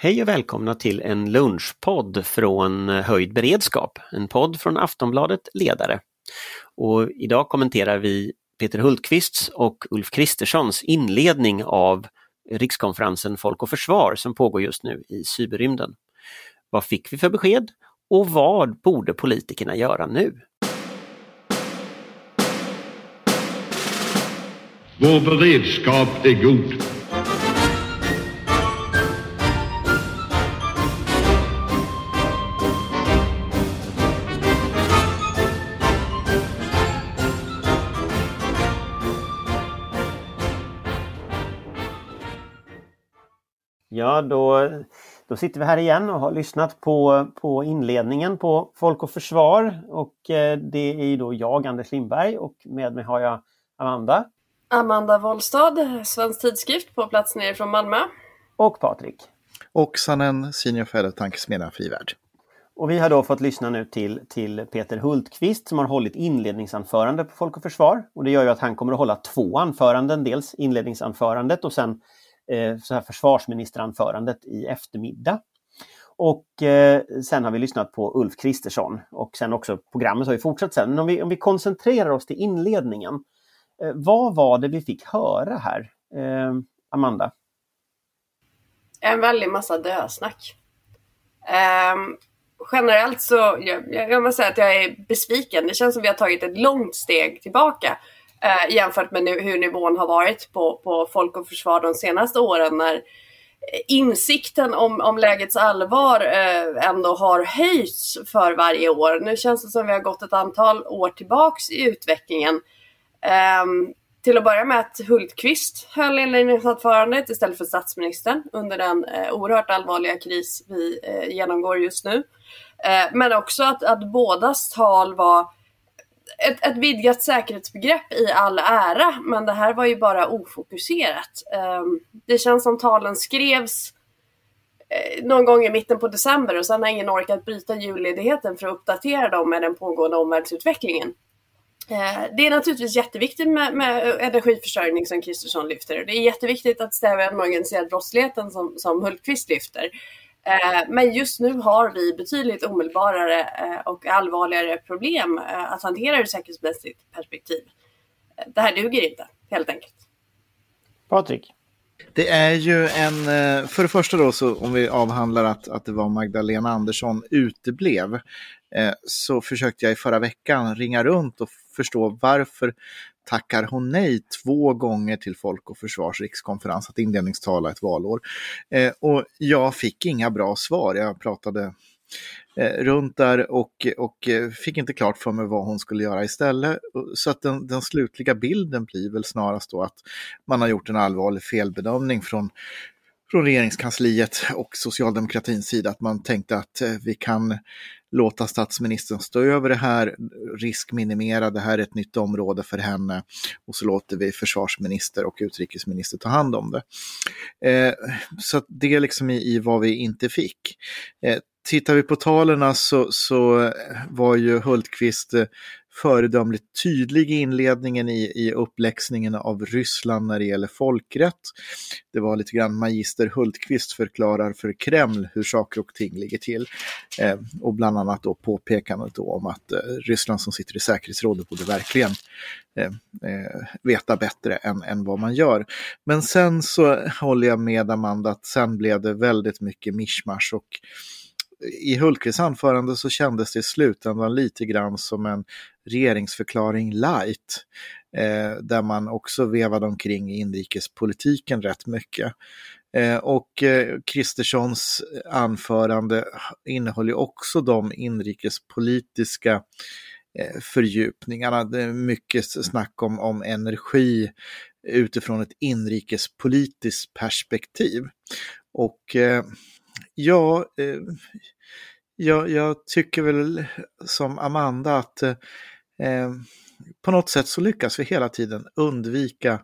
Hej och välkomna till en lunchpodd från Höjd beredskap, en podd från Aftonbladet Ledare. Och idag kommenterar vi Peter Hultqvists och Ulf Kristerssons inledning av rikskonferensen Folk och Försvar som pågår just nu i cyberrymden. Vad fick vi för besked och vad borde politikerna göra nu? Vår beredskap är god. Ja, då, då sitter vi här igen och har lyssnat på, på inledningen på Folk och Försvar. Och eh, det är då jag, Anders Lindberg, och med mig har jag Amanda. Amanda Wollstad, Svensk Tidskrift på plats nere från Malmö. Och Patrik. Och Sannen, Senior Fellow Tankesmedjan Frivärd. Och vi har då fått lyssna nu till, till Peter Hultqvist som har hållit inledningsanförande på Folk och Försvar. Och det gör ju att han kommer att hålla två anföranden, dels inledningsanförandet och sen Eh, så här försvarsministeranförandet i eftermiddag. Och eh, sen har vi lyssnat på Ulf Kristersson och sen också programmet har ju fortsatt sen. Men om vi, om vi koncentrerar oss till inledningen. Eh, vad var det vi fick höra här? Eh, Amanda? En väldig massa dösnack. Um, ehm, generellt så, jag, jag måste säga att jag är besviken. Det känns som vi har tagit ett långt steg tillbaka eh, jämfört med nu, hur nivån har varit på, på Folk och Försvar de senaste åren när insikten om, om lägets allvar eh, ändå har höjts för varje år. Nu känns det som vi har gått ett antal år tillbaks i utvecklingen. Eh, till att börja med att Hultqvist höll inledningsanförandet istället för statsministern under den eh, oerhört allvarliga kris vi eh, genomgår just nu. Eh, men också att, att bådas tal var ett, ett vidgat säkerhetsbegrepp i all ära, men det här var ju bara ofokuserat. Ehm, det känns som talen skrevs eh, någon gång i mitten på december och sen har ingen orkat bryta julledigheten för att uppdatera dem med den pågående omvärldsutvecklingen. Eh, det är naturligtvis jätteviktigt med, med energiförsörjning som Kristersson lyfter. Det är jätteviktigt att stävja den organiserade brottsligheten som, som Hultqvist lyfter. Eh, men just nu har vi betydligt omedelbarare eh, och allvarligare problem eh, att hantera ur säkerhetsmässigt perspektiv. Det här duger inte, helt enkelt. Patrik? Det är ju en, för det första då, så om vi avhandlar att, att det var Magdalena Andersson uteblev, så försökte jag i förra veckan ringa runt och förstå varför tackar hon nej två gånger till Folk och Försvars rikskonferens att inledningstala ett valår. Eh, och jag fick inga bra svar. Jag pratade eh, runt där och, och eh, fick inte klart för mig vad hon skulle göra istället. Så att den, den slutliga bilden blir väl snarast då att man har gjort en allvarlig felbedömning från från regeringskansliet och socialdemokratins sida att man tänkte att eh, vi kan låta statsministern stå över det här, riskminimera, det här är ett nytt område för henne och så låter vi försvarsminister och utrikesminister ta hand om det. Eh, så det är liksom i, i vad vi inte fick. Eh, tittar vi på talerna så, så var ju Hultqvist eh, föredömligt tydlig i inledningen i, i uppläxningen av Ryssland när det gäller folkrätt. Det var lite grann magister Hultqvist förklarar för Kreml hur saker och ting ligger till. Eh, och bland annat då påpekandet då om att eh, Ryssland som sitter i säkerhetsrådet borde verkligen eh, eh veta bättre än, än vad man gör. Men sen så håller jag med Amanda att sen blev det väldigt mycket mischmasch och i Hultqvists anförande så kändes det i slutändan lite grann som en regeringsförklaring light. Eh, där man också vevade omkring i inrikespolitiken rätt mycket. Eh, och eh, Kristerssons anförande innehåller också de inrikespolitiska eh, fördjupningarna. Det är mycket snack om, om energi utifrån ett inrikespolitiskt perspektiv. Och eh, Ja, eh, jag, jag, tycker väl som Amanda att eh, eh, på något sätt så lyckas vi hela tiden undvika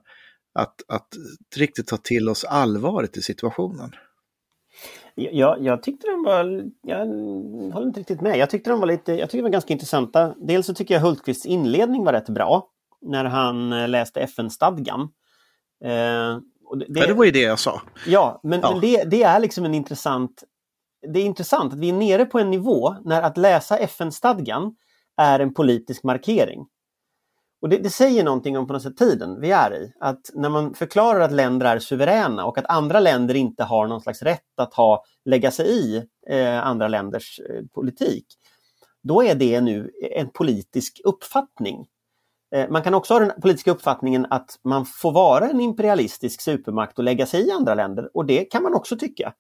att, att riktigt ta till oss allvaret i situationen. Jag, jag tyckte de var, jag håller inte riktigt med, jag tyckte de var lite, jag tyckte de var ganska intressanta. Dels så tycker jag Hultqvists inledning var rätt bra när han eh, läste FN-stadgan. Eh, det, det, det var ju det jag sa. Ja, men, ja. men det, det, är liksom en intressant... Det är intressant att vi är nere på en nivå när att läsa FN-stadgan är en politisk markering. Och det, det, säger någonting om på något sätt tiden vi är i. Att när man förklarar att länder är suveräna och att andra länder inte har någon slags rätt att ha, lägga sig i eh, andra länders eh, politik. Då är det nu en politisk uppfattning. Eh, man kan också ha den politiska uppfattningen att man får vara en imperialistisk supermakt och lägga sig i andra länder och det kan man också tycka.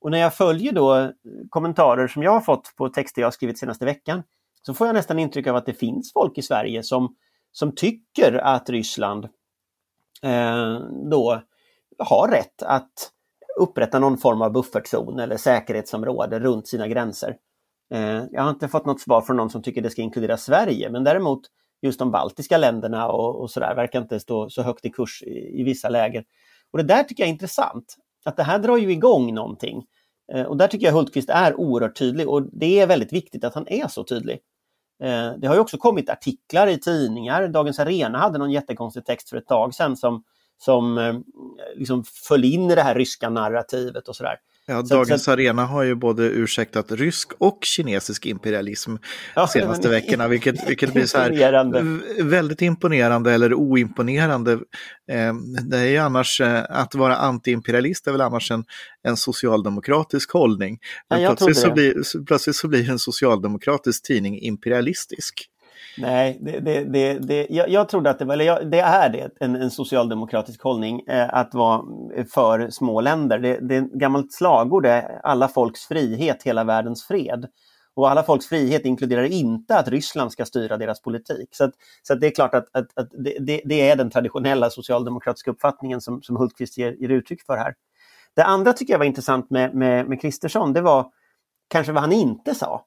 Och när jag följer då eh, kommentarer som jag har fått på texter jag skrivit senaste veckan så får jag nästan intryck av att det finns folk i Sverige som som tycker att Ryssland eh, då har rätt att upprätta någon form av buffertzon eller säkerhetsområde runt sina gränser. Eh, jag har inte fått något svar från någon som tycker det ska inkludera Sverige, men däremot just de baltiska länderna och, och sådär verkar inte stå så högt i kurs i, i, vissa läger. Och det där tycker jag är intressant, att det här drar ju igång någonting. Eh, och där tycker jag Hultqvist är oerhört tydlig och det är väldigt viktigt att han är så tydlig. Eh, det har ju också kommit artiklar i tidningar. Dagens Arena hade någon jättekonstig text för ett tag sedan som, som eh, liksom föll in i det här ryska narrativet och sådär. Ja, Dagens så, Arena har ju både ursäktat rysk och kinesisk imperialism ja, senaste veckorna, vilket, vilket blir så här väldigt imponerande eller oimponerande. Eh, det är ju annars, eh, att vara antiimperialist är väl annars en, en socialdemokratisk hållning. Men ja, plötsligt, så blir, plötsligt så blir en socialdemokratisk tidning imperialistisk. Nej, det, det, det, det, jag, jag trodde att det var, eller jag, det är det, en, en socialdemokratisk hållning, eh, att vara för små länder. Det, det är ett gammalt slagord, är alla folks frihet, hela världens fred. Och alla folks frihet inkluderar inte att Ryssland ska styra deras politik. Så, att, så att det är klart att, att, att det, det, är den traditionella socialdemokratiska uppfattningen som, som Hultqvist ger, ger uttryck för här. Det andra tycker jag var intressant med, med, med Kristersson, det var kanske vad han inte sa.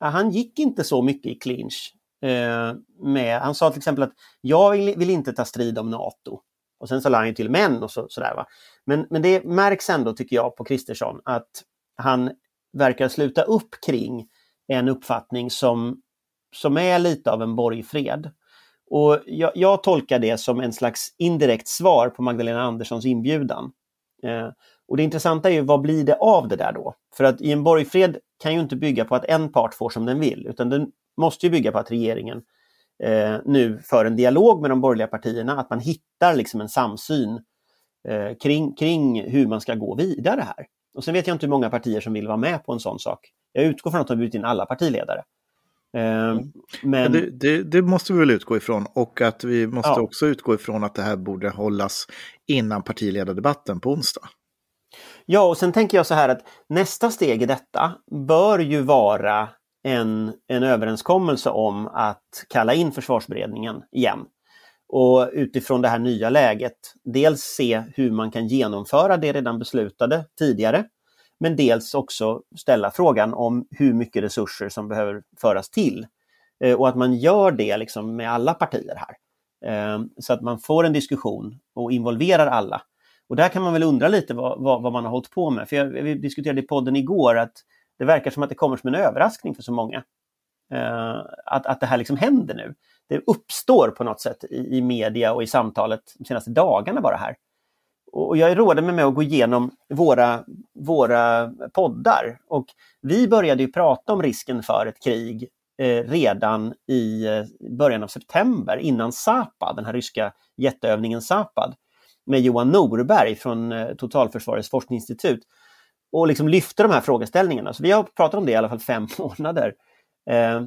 Han gick inte så mycket i clinch Eh, med, han sa till exempel att jag vill, vill, inte ta strid om NATO. Och sen så lade han till män och så, sådär. Va? Men, men det märks ändå, tycker jag, på Kristersson att han verkar sluta upp kring en uppfattning som, som är lite av en borgfred. Och jag, jag, tolkar det som en slags indirekt svar på Magdalena Anderssons inbjudan. Eh, och det intressanta är ju vad blir det av det där då? För att i en borgfred kan ju inte bygga på att en part får som den vill, utan den måste ju bygga på att regeringen eh, nu för en dialog med de borgerliga partierna, att man hittar liksom en samsyn eh, kring, kring hur man ska gå vidare här. Och sen vet jag inte hur många partier som vill vara med på en sån sak. Jag utgår från att de har bjudit in alla partiledare. Eh, men... Det, det, det, måste vi väl utgå ifrån och att vi måste ja. också utgå ifrån att det här borde hållas innan partiledardebatten på onsdag. Ja, och sen tänker jag så här att nästa steg i detta bör ju vara en, en överenskommelse om att kalla in försvarsberedningen igen. Och utifrån det här nya läget, dels se hur man kan genomföra det redan beslutade tidigare, men dels också ställa frågan om hur mycket resurser som behöver föras till. Eh, och att man gör det liksom med alla partier här. Eh, så att man får en diskussion och involverar alla. Och där kan man väl undra lite vad, vad, vad man har hållit på med. För jag, vi diskuterade i podden igår att det verkar som att det kommer som en överraskning för så många. Uh, att, att det här liksom händer nu. Det uppstår på något sätt i, i media och i samtalet de senaste dagarna bara här. Och jag rådde mig med att gå igenom våra, våra poddar. Och vi började ju prata om risken för ett krig eh, redan i eh, början av september innan Zapad, den här ryska jätteövningen Zapad med Johan Norberg från eh, Totalförsvarets forskningsinstitut och liksom lyfter de här frågeställningarna. Så vi har pratat om det i alla fall fem månader. Eh,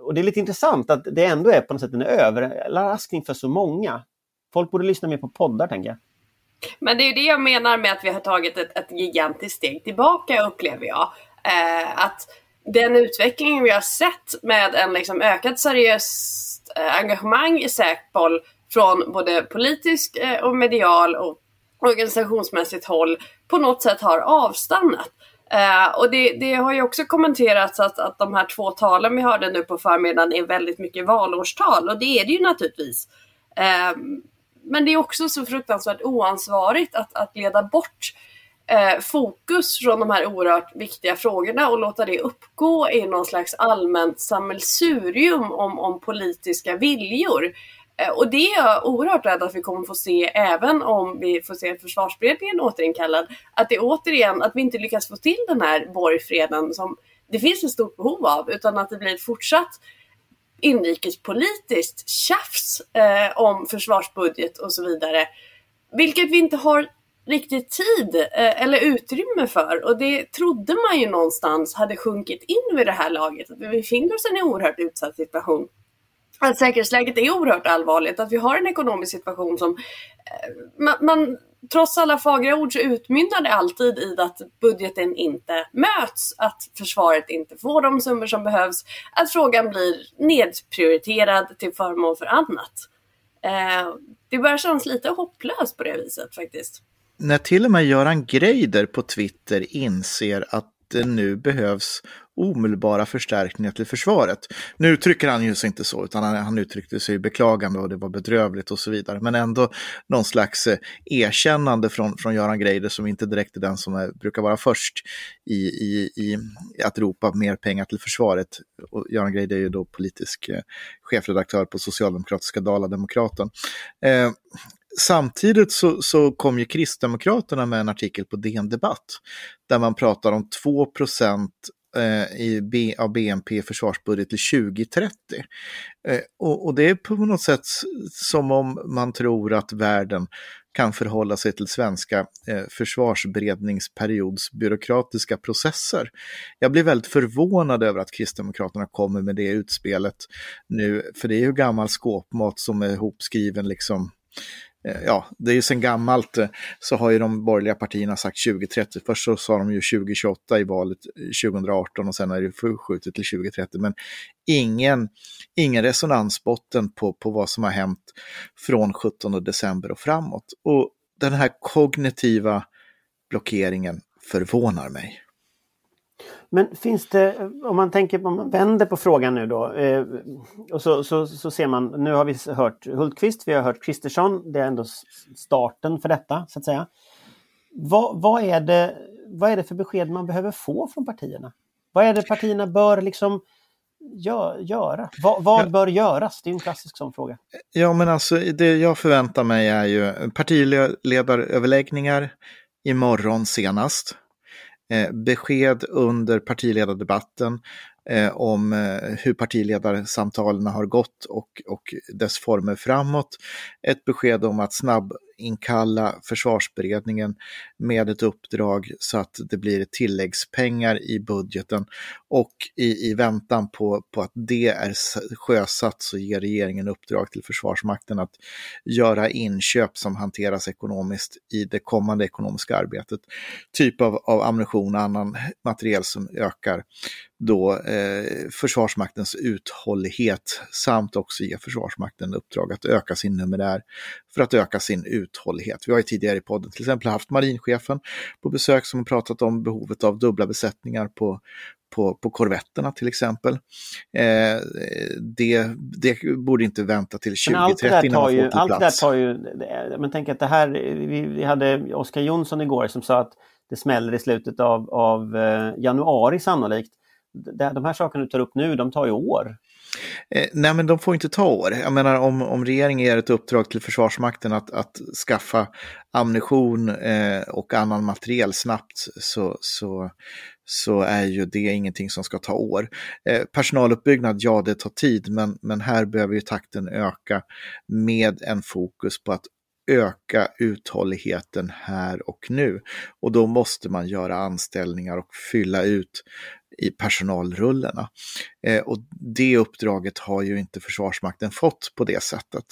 och det är lite intressant att det ändå är på något sätt en överraskning för så många. Folk borde lyssna mer på poddar, tänker jag. Men det är ju det jag menar med att vi har tagit ett, ett gigantiskt steg tillbaka, upplever jag. Eh, att den utvecklingen vi har sett med en liksom ökad seriöst eh, engagemang i Säpol från både politisk eh, och medial och organisationsmässigt håll på något sätt har avstannat. Uh, och det, det, har ju också kommenterats att, att de här två talen vi hörde nu på förmiddagen är väldigt mycket valårstal och det är det ju naturligtvis. Uh, men det är också så fruktansvärt oansvarigt att, att leda bort uh, fokus från de här oerhört viktiga frågorna och låta det uppgå i någon slags allmänt sammelsurium om, om politiska viljor. Eh, och det är jag oerhört rädd att vi kommer få se även om vi får se försvarsberedningen återinkallad. Att det återigen, att vi inte lyckas få till den här borgfreden som det finns ett stort behov av utan att det blir ett fortsatt inrikespolitiskt tjafs eh, om försvarsbudget och så vidare. Vilket vi inte har riktigt tid eh, eller utrymme för och det trodde man ju någonstans hade sjunkit in vid det här laget. Att vi befinner oss i en oerhört utsatt situation. Att säkerhetsläget är oerhört allvarligt, att vi har en ekonomisk situation som eh, man, man trots alla fagra ord så utmynnar det alltid i att budgeten inte möts, att försvaret inte får de summor som behövs, att frågan blir nedprioriterad till förmån för annat. Eh, det börjar kännas lite hopplöst på det viset faktiskt. När till och med Göran Greider på Twitter inser att det nu behövs omedelbara förstärkningar till försvaret. Nu uttrycker han ju sig inte så, utan han, han uttryckte sig beklagande och det var bedrövligt och så vidare. Men ändå någon slags eh, erkännande från, från Göran Greider som inte direkt är den som är, brukar vara först i, i, i att ropa mer pengar till försvaret. Och Göran Greider är ju då politisk eh, chefredaktör på socialdemokratiska Dala-Demokraten. Eh, samtidigt så, så kom ju Kristdemokraterna med en artikel på DN Debatt där man pratar om 2 eh, i B, av BNP försvarsbudget till 2030. Eh, och, och, det är på något sätt som om man tror att världen kan förhålla sig till svenska eh, försvarsberedningsperiods byråkratiska processer. Jag blir väldigt förvånad över att Kristdemokraterna kommer med det utspelet nu, för det är ju gammal skåpmat som är ihopskriven liksom Eh, ja, det är ju sen gammalt eh, så har ju de borgerliga partierna sagt 2030. Först så sa de ju 2028 i valet eh, 2018 och sen är det förskjutet till 2030. Men ingen, ingen resonansbotten på, på vad som har hänt från 17 december och framåt. Och den här kognitiva blockeringen förvånar mig. Men finns det, om man tänker, om man vänder på frågan nu då, eh, och så, så, så ser man, nu har vi hört Hultqvist, vi har hört Kristersson, det är ändå starten för detta så att säga. Vad, vad, är det, vad är det för besked man behöver få från partierna? Vad är det partierna bör liksom gör, göra? Vad, vad bör göras? Det är en klassisk sån fråga. Ja, men alltså det jag förväntar mig är ju partiledaröverläggningar imorgon senast Eh, besked under partiledardebatten eh, om eh, hur partiledarsamtalen har gått och, och dess former framåt. Ett besked om att snabb inkalla försvarsberedningen med ett uppdrag så att det blir tilläggspengar i budgeten och i, i väntan på, på att det är sjösatt så ger regeringen uppdrag till Försvarsmakten att göra inköp som hanteras ekonomiskt i det kommande ekonomiska arbetet. Typ av, av ammunition och annan materiel som ökar då eh, Försvarsmaktens uthållighet samt också ge Försvarsmakten uppdrag att öka sin numerär för att öka sin uthållighet. Vi har ju tidigare i podden till exempel haft marinchefen på besök som har pratat om behovet av dubbla besättningar på, på, på korvetterna till exempel. Eh, det, det borde inte vänta till 2030 innan man får på allt plats. det där tar ju, men tänk att det här, vi, vi hade Oskar Jonsson igår som sa att det smäller i slutet av, av eh, januari sannolikt de här sakerna du tar upp nu, de tar ju år. Eh, nej, men de får inte ta år. Jag menar om, om regeringen ger ett uppdrag till Försvarsmakten att, att skaffa ammunition eh, och annan materiel snabbt så, så, så är ju det ingenting som ska ta år. Eh, personaluppbyggnad, ja det tar tid, men, men här behöver ju takten öka med en fokus på att öka uthålligheten här och nu. Och då måste man göra anställningar och fylla ut i personalrullorna. Eh, och det uppdraget har ju inte Försvarsmakten fått på det sättet.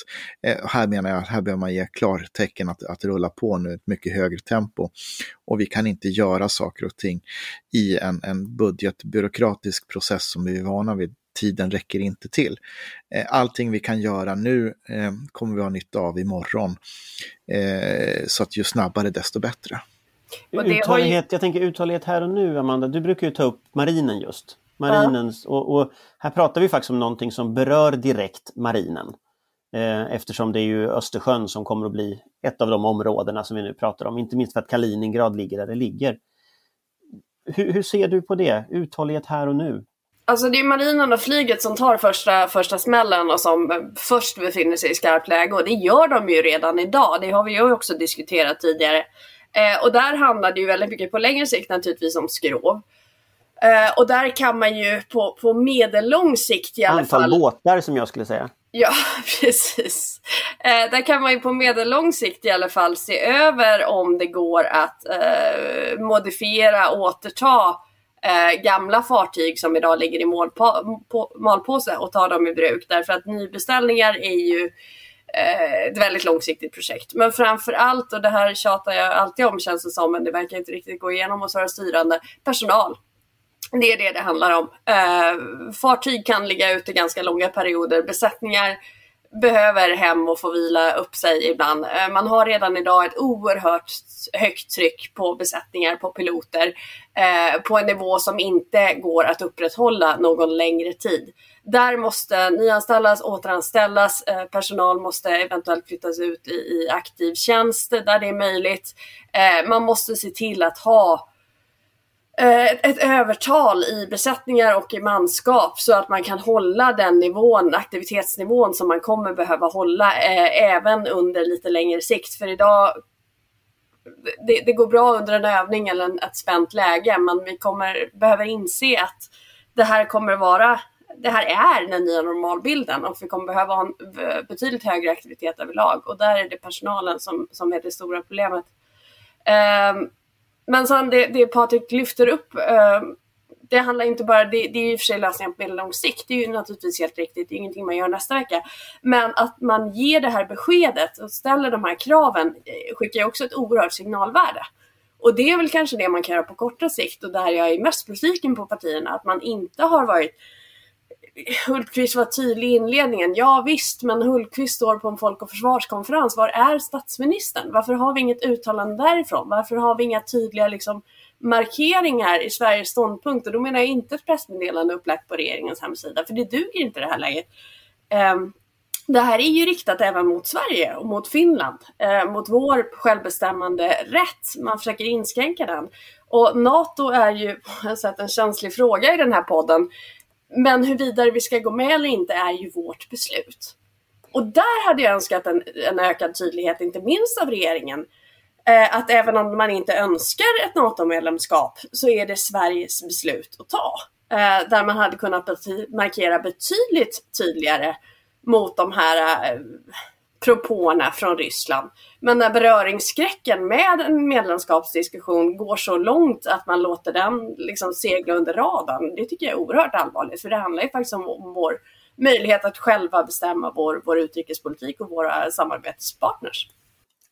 Eh, här menar jag att här behöver man ge klartecken att, att rulla på nu ett mycket högre tempo. Och vi kan inte göra saker och ting i en, en budgetbyråkratisk process som vi är vana vid tiden räcker inte till. Eh, allting vi kan göra nu eh, kommer vi ha nytta av imorgon. Eh, så att ju snabbare desto bättre. Uthållighet, jag tänker uthållighet här och nu, Amanda. Du brukar ju ta upp marinen just. Marinens, ja. och, och, här pratar vi faktiskt om någonting som berör direkt marinen. Eh, eftersom det är ju Östersjön som kommer att bli ett av de områdena som vi nu pratar om. Inte minst för att Kaliningrad ligger där det ligger. Hur, hur ser du på det? Uthållighet här och nu? Alltså det är marinen och flyget som tar första, första smällen och som först befinner sig i skarpt läge och det gör de ju redan idag. Det har vi ju också diskuterat tidigare. Eh, och där handlar det ju väldigt mycket på längre sikt naturligtvis om skrov. Eh, och där kan man ju på, på medellång sikt i alla Antal fall... Antal båtar som jag skulle säga. Ja, precis. Eh, där kan man ju på medellång sikt i alla fall se över om det går att eh, modifiera, återta eh, gamla fartyg som idag ligger i malpåse och ta dem i bruk. Därför att nybeställningar är ju Eh, ett väldigt långsiktigt projekt. Men framför allt, och det här tjatar jag alltid om känns det som, men det verkar inte riktigt gå igenom hos våra styrande, personal. Det är det det handlar om. Eh, fartyg kan ligga ute ganska långa perioder. Besättningar behöver hem och få vila upp sig ibland. Eh, man har redan idag ett oerhört högt tryck på besättningar, på piloter, eh, på en nivå som inte går att upprätthålla någon längre tid. Där måste nyanställas, återanställas, eh, personal måste eventuellt flyttas ut i, i aktiv tjänst där det är möjligt. Eh, man måste se till att ha Eh, ett övertal i besättningar och i manskap så att man kan hålla den nivån, aktivitetsnivån som man kommer behöva hålla eh, även under lite längre sikt. För idag det, det, går bra under en övning eller en, ett spänt läge men vi kommer behöva inse att det här kommer vara det här är den nya normalbilden och vi kommer behöva ha en betydligt högre aktivitet överlag och där är det personalen som, som är det stora problemet. Um, men sen det, det Patrik lyfter upp, eh, det handlar inte bara, det, det är i och för sig lösningar på medellång sikt, det är ju naturligtvis helt riktigt, det är ingenting man gör nästa vecka. Men att man ger det här beskedet och ställer de här kraven eh, skickar ju också ett oerhört signalvärde. Och det är väl kanske det man kan göra på korta sikt och där jag är mest besviken på partierna, att man inte har varit Hultqvist var tydlig i inledningen. Ja visst, men Hultqvist står på en folk och försvarskonferens. Var är statsministern? Varför har vi inget uttalande därifrån? Varför har vi inga tydliga liksom, markeringar i Sveriges ståndpunkt? Och då menar jag inte ett pressmeddelande upplagt på regeringens hemsida, för det duger inte i det här läget. Um, det här är ju riktat även mot Sverige och mot Finland, eh, mot vår självbestämmande rätt. Man försöker inskränka den. Och NATO är ju på ett sätt en känslig fråga i den här podden. Men huruvida vi ska gå med eller inte är ju vårt beslut. Och där hade jag önskat en, en ökad tydlighet, inte minst av regeringen. Eh, att även om man inte önskar ett NATO-medlemskap så är det Sveriges beslut att ta. Eh, där man hade kunnat bety markera betydligt tydligare mot de här eh, propåerna från Ryssland. Men när beröringsskräcken med en medlemskapsdiskussion går så långt att man låter den liksom segla under radarn, det tycker jag är oerhört allvarligt. För det handlar ju faktiskt om, om vår möjlighet att själva bestämma vår, vår utrikespolitik och våra samarbetspartners.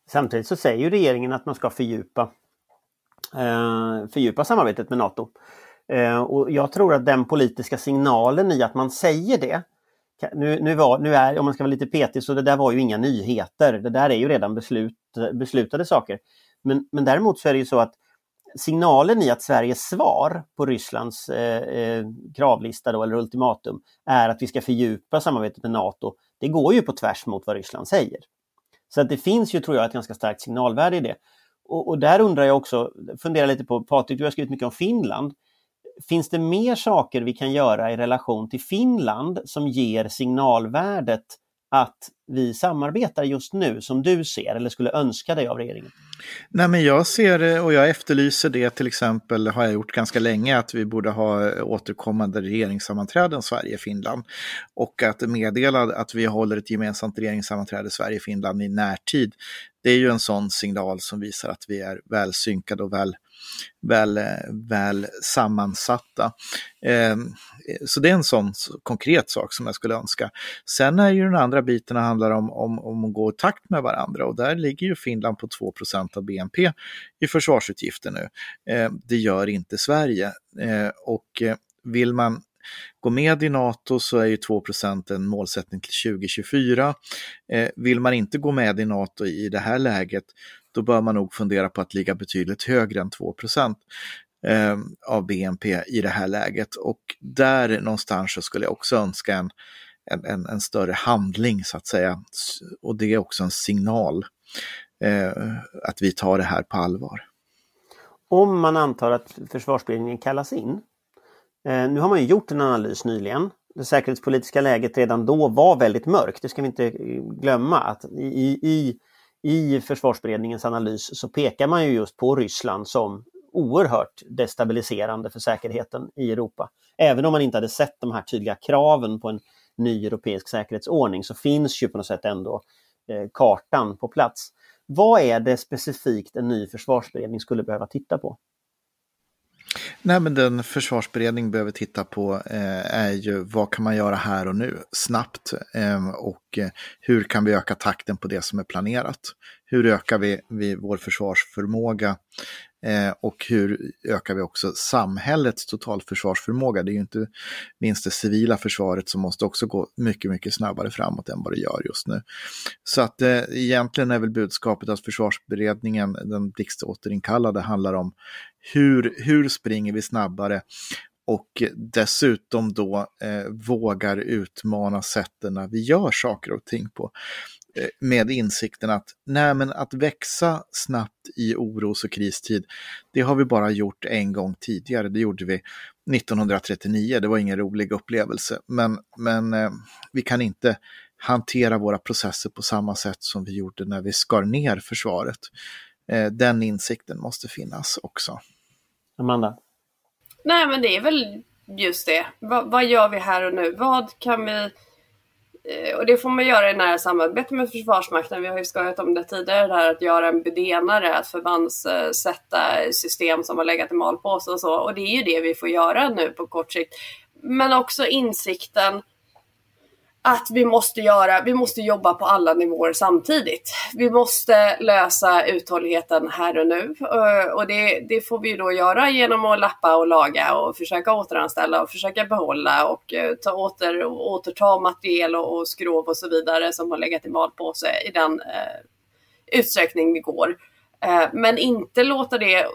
Samtidigt så säger ju regeringen att man ska fördjupa, eh, fördjupa samarbetet med NATO. Eh, och jag tror att den politiska signalen i att man säger det nu, nu, var, nu är, om man ska vara lite petig, så det där var ju inga nyheter. Det där är ju redan beslut, beslutade saker. Men, men däremot så är det ju så att signalen i att Sveriges svar på Rysslands eh, eh, kravlista då, eller ultimatum är att vi ska fördjupa samarbetet med NATO. Det går ju på tvärs mot vad Ryssland säger. Så att det finns ju, tror jag, ett ganska starkt signalvärde i det. Och, och där undrar jag också, fundera lite på, Patrik, du har skrivit mycket om Finland. Finns det mer saker vi kan göra i relation till Finland som ger signalvärdet att vi samarbetar just nu som du ser eller skulle önska dig av regeringen? Nej, men jag ser det och jag efterlyser det till exempel, har jag gjort ganska länge, att vi borde ha eh, återkommande regeringssammanträden Sverige-Finland. Och att meddela att vi håller ett gemensamt regeringssammanträde Sverige-Finland i närtid. Det är ju en sån signal som visar att vi är väl synkade och väl väl, eh, väl sammansatta. Eh, så det är en sån konkret sak som jag skulle önska. Sen är ju den andra biten handlar om, om, om att gå i takt med varandra och där ligger ju Finland på 2% av BNP i försvarsutgifter nu. Eh, det gör inte Sverige ehm, eh, och vill man gå med i NATO så är ju 2% en målsättning till 2024. Ehm, vill man inte gå med i NATO i det här läget då bör man nog fundera på att ligga betydligt högre än 2 eh, av BNP i det här läget. Och där någonstans så skulle jag också önska en, en, en, större handling så att säga. Och det är också en signal eh, att vi tar det här på allvar. Om man antar att försvarsberedningen kallas in, Eh, nu har man ju gjort en analys nyligen. Det säkerhetspolitiska läget redan då var väldigt mörkt. Det ska vi inte eh, glömma att i, i, i försvarsberedningens analys så pekar man ju just på Ryssland som oerhört destabiliserande för säkerheten i Europa. Även om man inte hade sett de här tydliga kraven på en ny europeisk säkerhetsordning så finns ju på något sätt ändå eh, kartan på plats. Vad är det specifikt en ny försvarsberedning skulle behöva titta på? Nej, men den försvarsberedning behöver titta på eh, är ju vad kan man göra här och nu snabbt ehm, eh, och hur kan vi öka takten på det som är planerat? Hur ökar vi, vi vår försvarsförmåga Eh, och hur ökar vi också samhällets totalförsvarsförmåga? Det är ju inte minst det civila försvaret som måste också gå mycket, mycket snabbare framåt än vad det gör just nu. Så att eh, egentligen är väl budskapet att försvarsberedningen, den blixtåterinkallade, handlar om hur, hur springer vi snabbare och dessutom då eh, vågar utmana sätten när vi gör saker och ting på. Eh, med insikten att nej, men att växa snabbt i oros och kristid, det har vi bara gjort en gång tidigare. Det gjorde vi 1939. Det var ingen rolig upplevelse, men, men eh, vi kan inte hantera våra processer på samma sätt som vi gjorde när vi skar ner försvaret. Eh, den insikten måste finnas också. Amanda? Nej, men det är väl just det. Va, vad gör vi här och nu? Vad kan vi Eh, och det får man göra i nära samarbete med Försvarsmakten. Vi har ju skojat om det tidigare, det här att göra en bedenare, att förbandssätta system som har legat i malpåse och så. Och det är ju det vi får göra nu på kort sikt. Men också insikten att vi måste göra, vi måste jobba på alla nivåer samtidigt. Vi måste lösa uthålligheten här och nu eh, och det, det får vi då göra genom att lappa och laga och försöka återanställa och försöka behålla och eh, ta åter, återta materiel och, och skrov och så vidare som har legat i malpåse i den eh, utsträckning det går. Eh, men inte låta det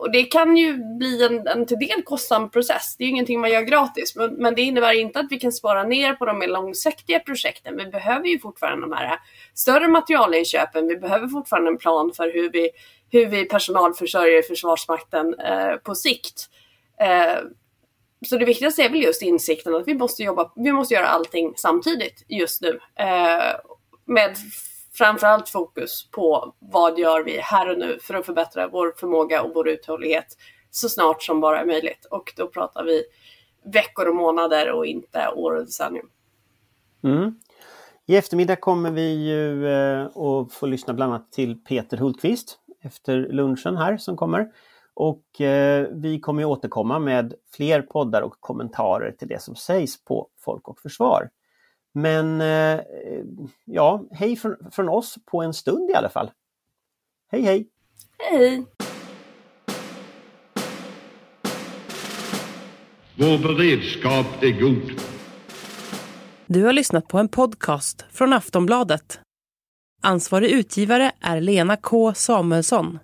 och det kan ju bli en, en till del kostsam process. Det är ju ingenting man gör gratis, men, men, det innebär inte att vi kan spara ner på de mer långsiktiga projekten. Vi behöver ju fortfarande de här större materialinköpen. Vi behöver fortfarande en plan för hur vi, hur vi personalförsörjer Försvarsmakten eh, på sikt. Eh, så det viktigaste är väl just insikten att vi måste jobba, vi måste göra allting samtidigt just nu. Eh, med framförallt fokus på vad gör vi här och nu för att förbättra vår förmåga och vår uthållighet så snart som bara är möjligt. Och då pratar vi veckor och månader och inte år och decennium. Mm. I eftermiddag kommer vi ju eh, att få lyssna bland annat till Peter Hultqvist efter lunchen här som kommer. Och eh, vi kommer återkomma med fler poddar och kommentarer till det som sägs på Folk och Försvar. Men eh, ja, hej från, från oss på en stund i alla fall. Hej hej! Hej! Vår beredskap är god. Du har lyssnat på en podcast från Aftonbladet. Ansvarig utgivare är Lena K Samuelsson.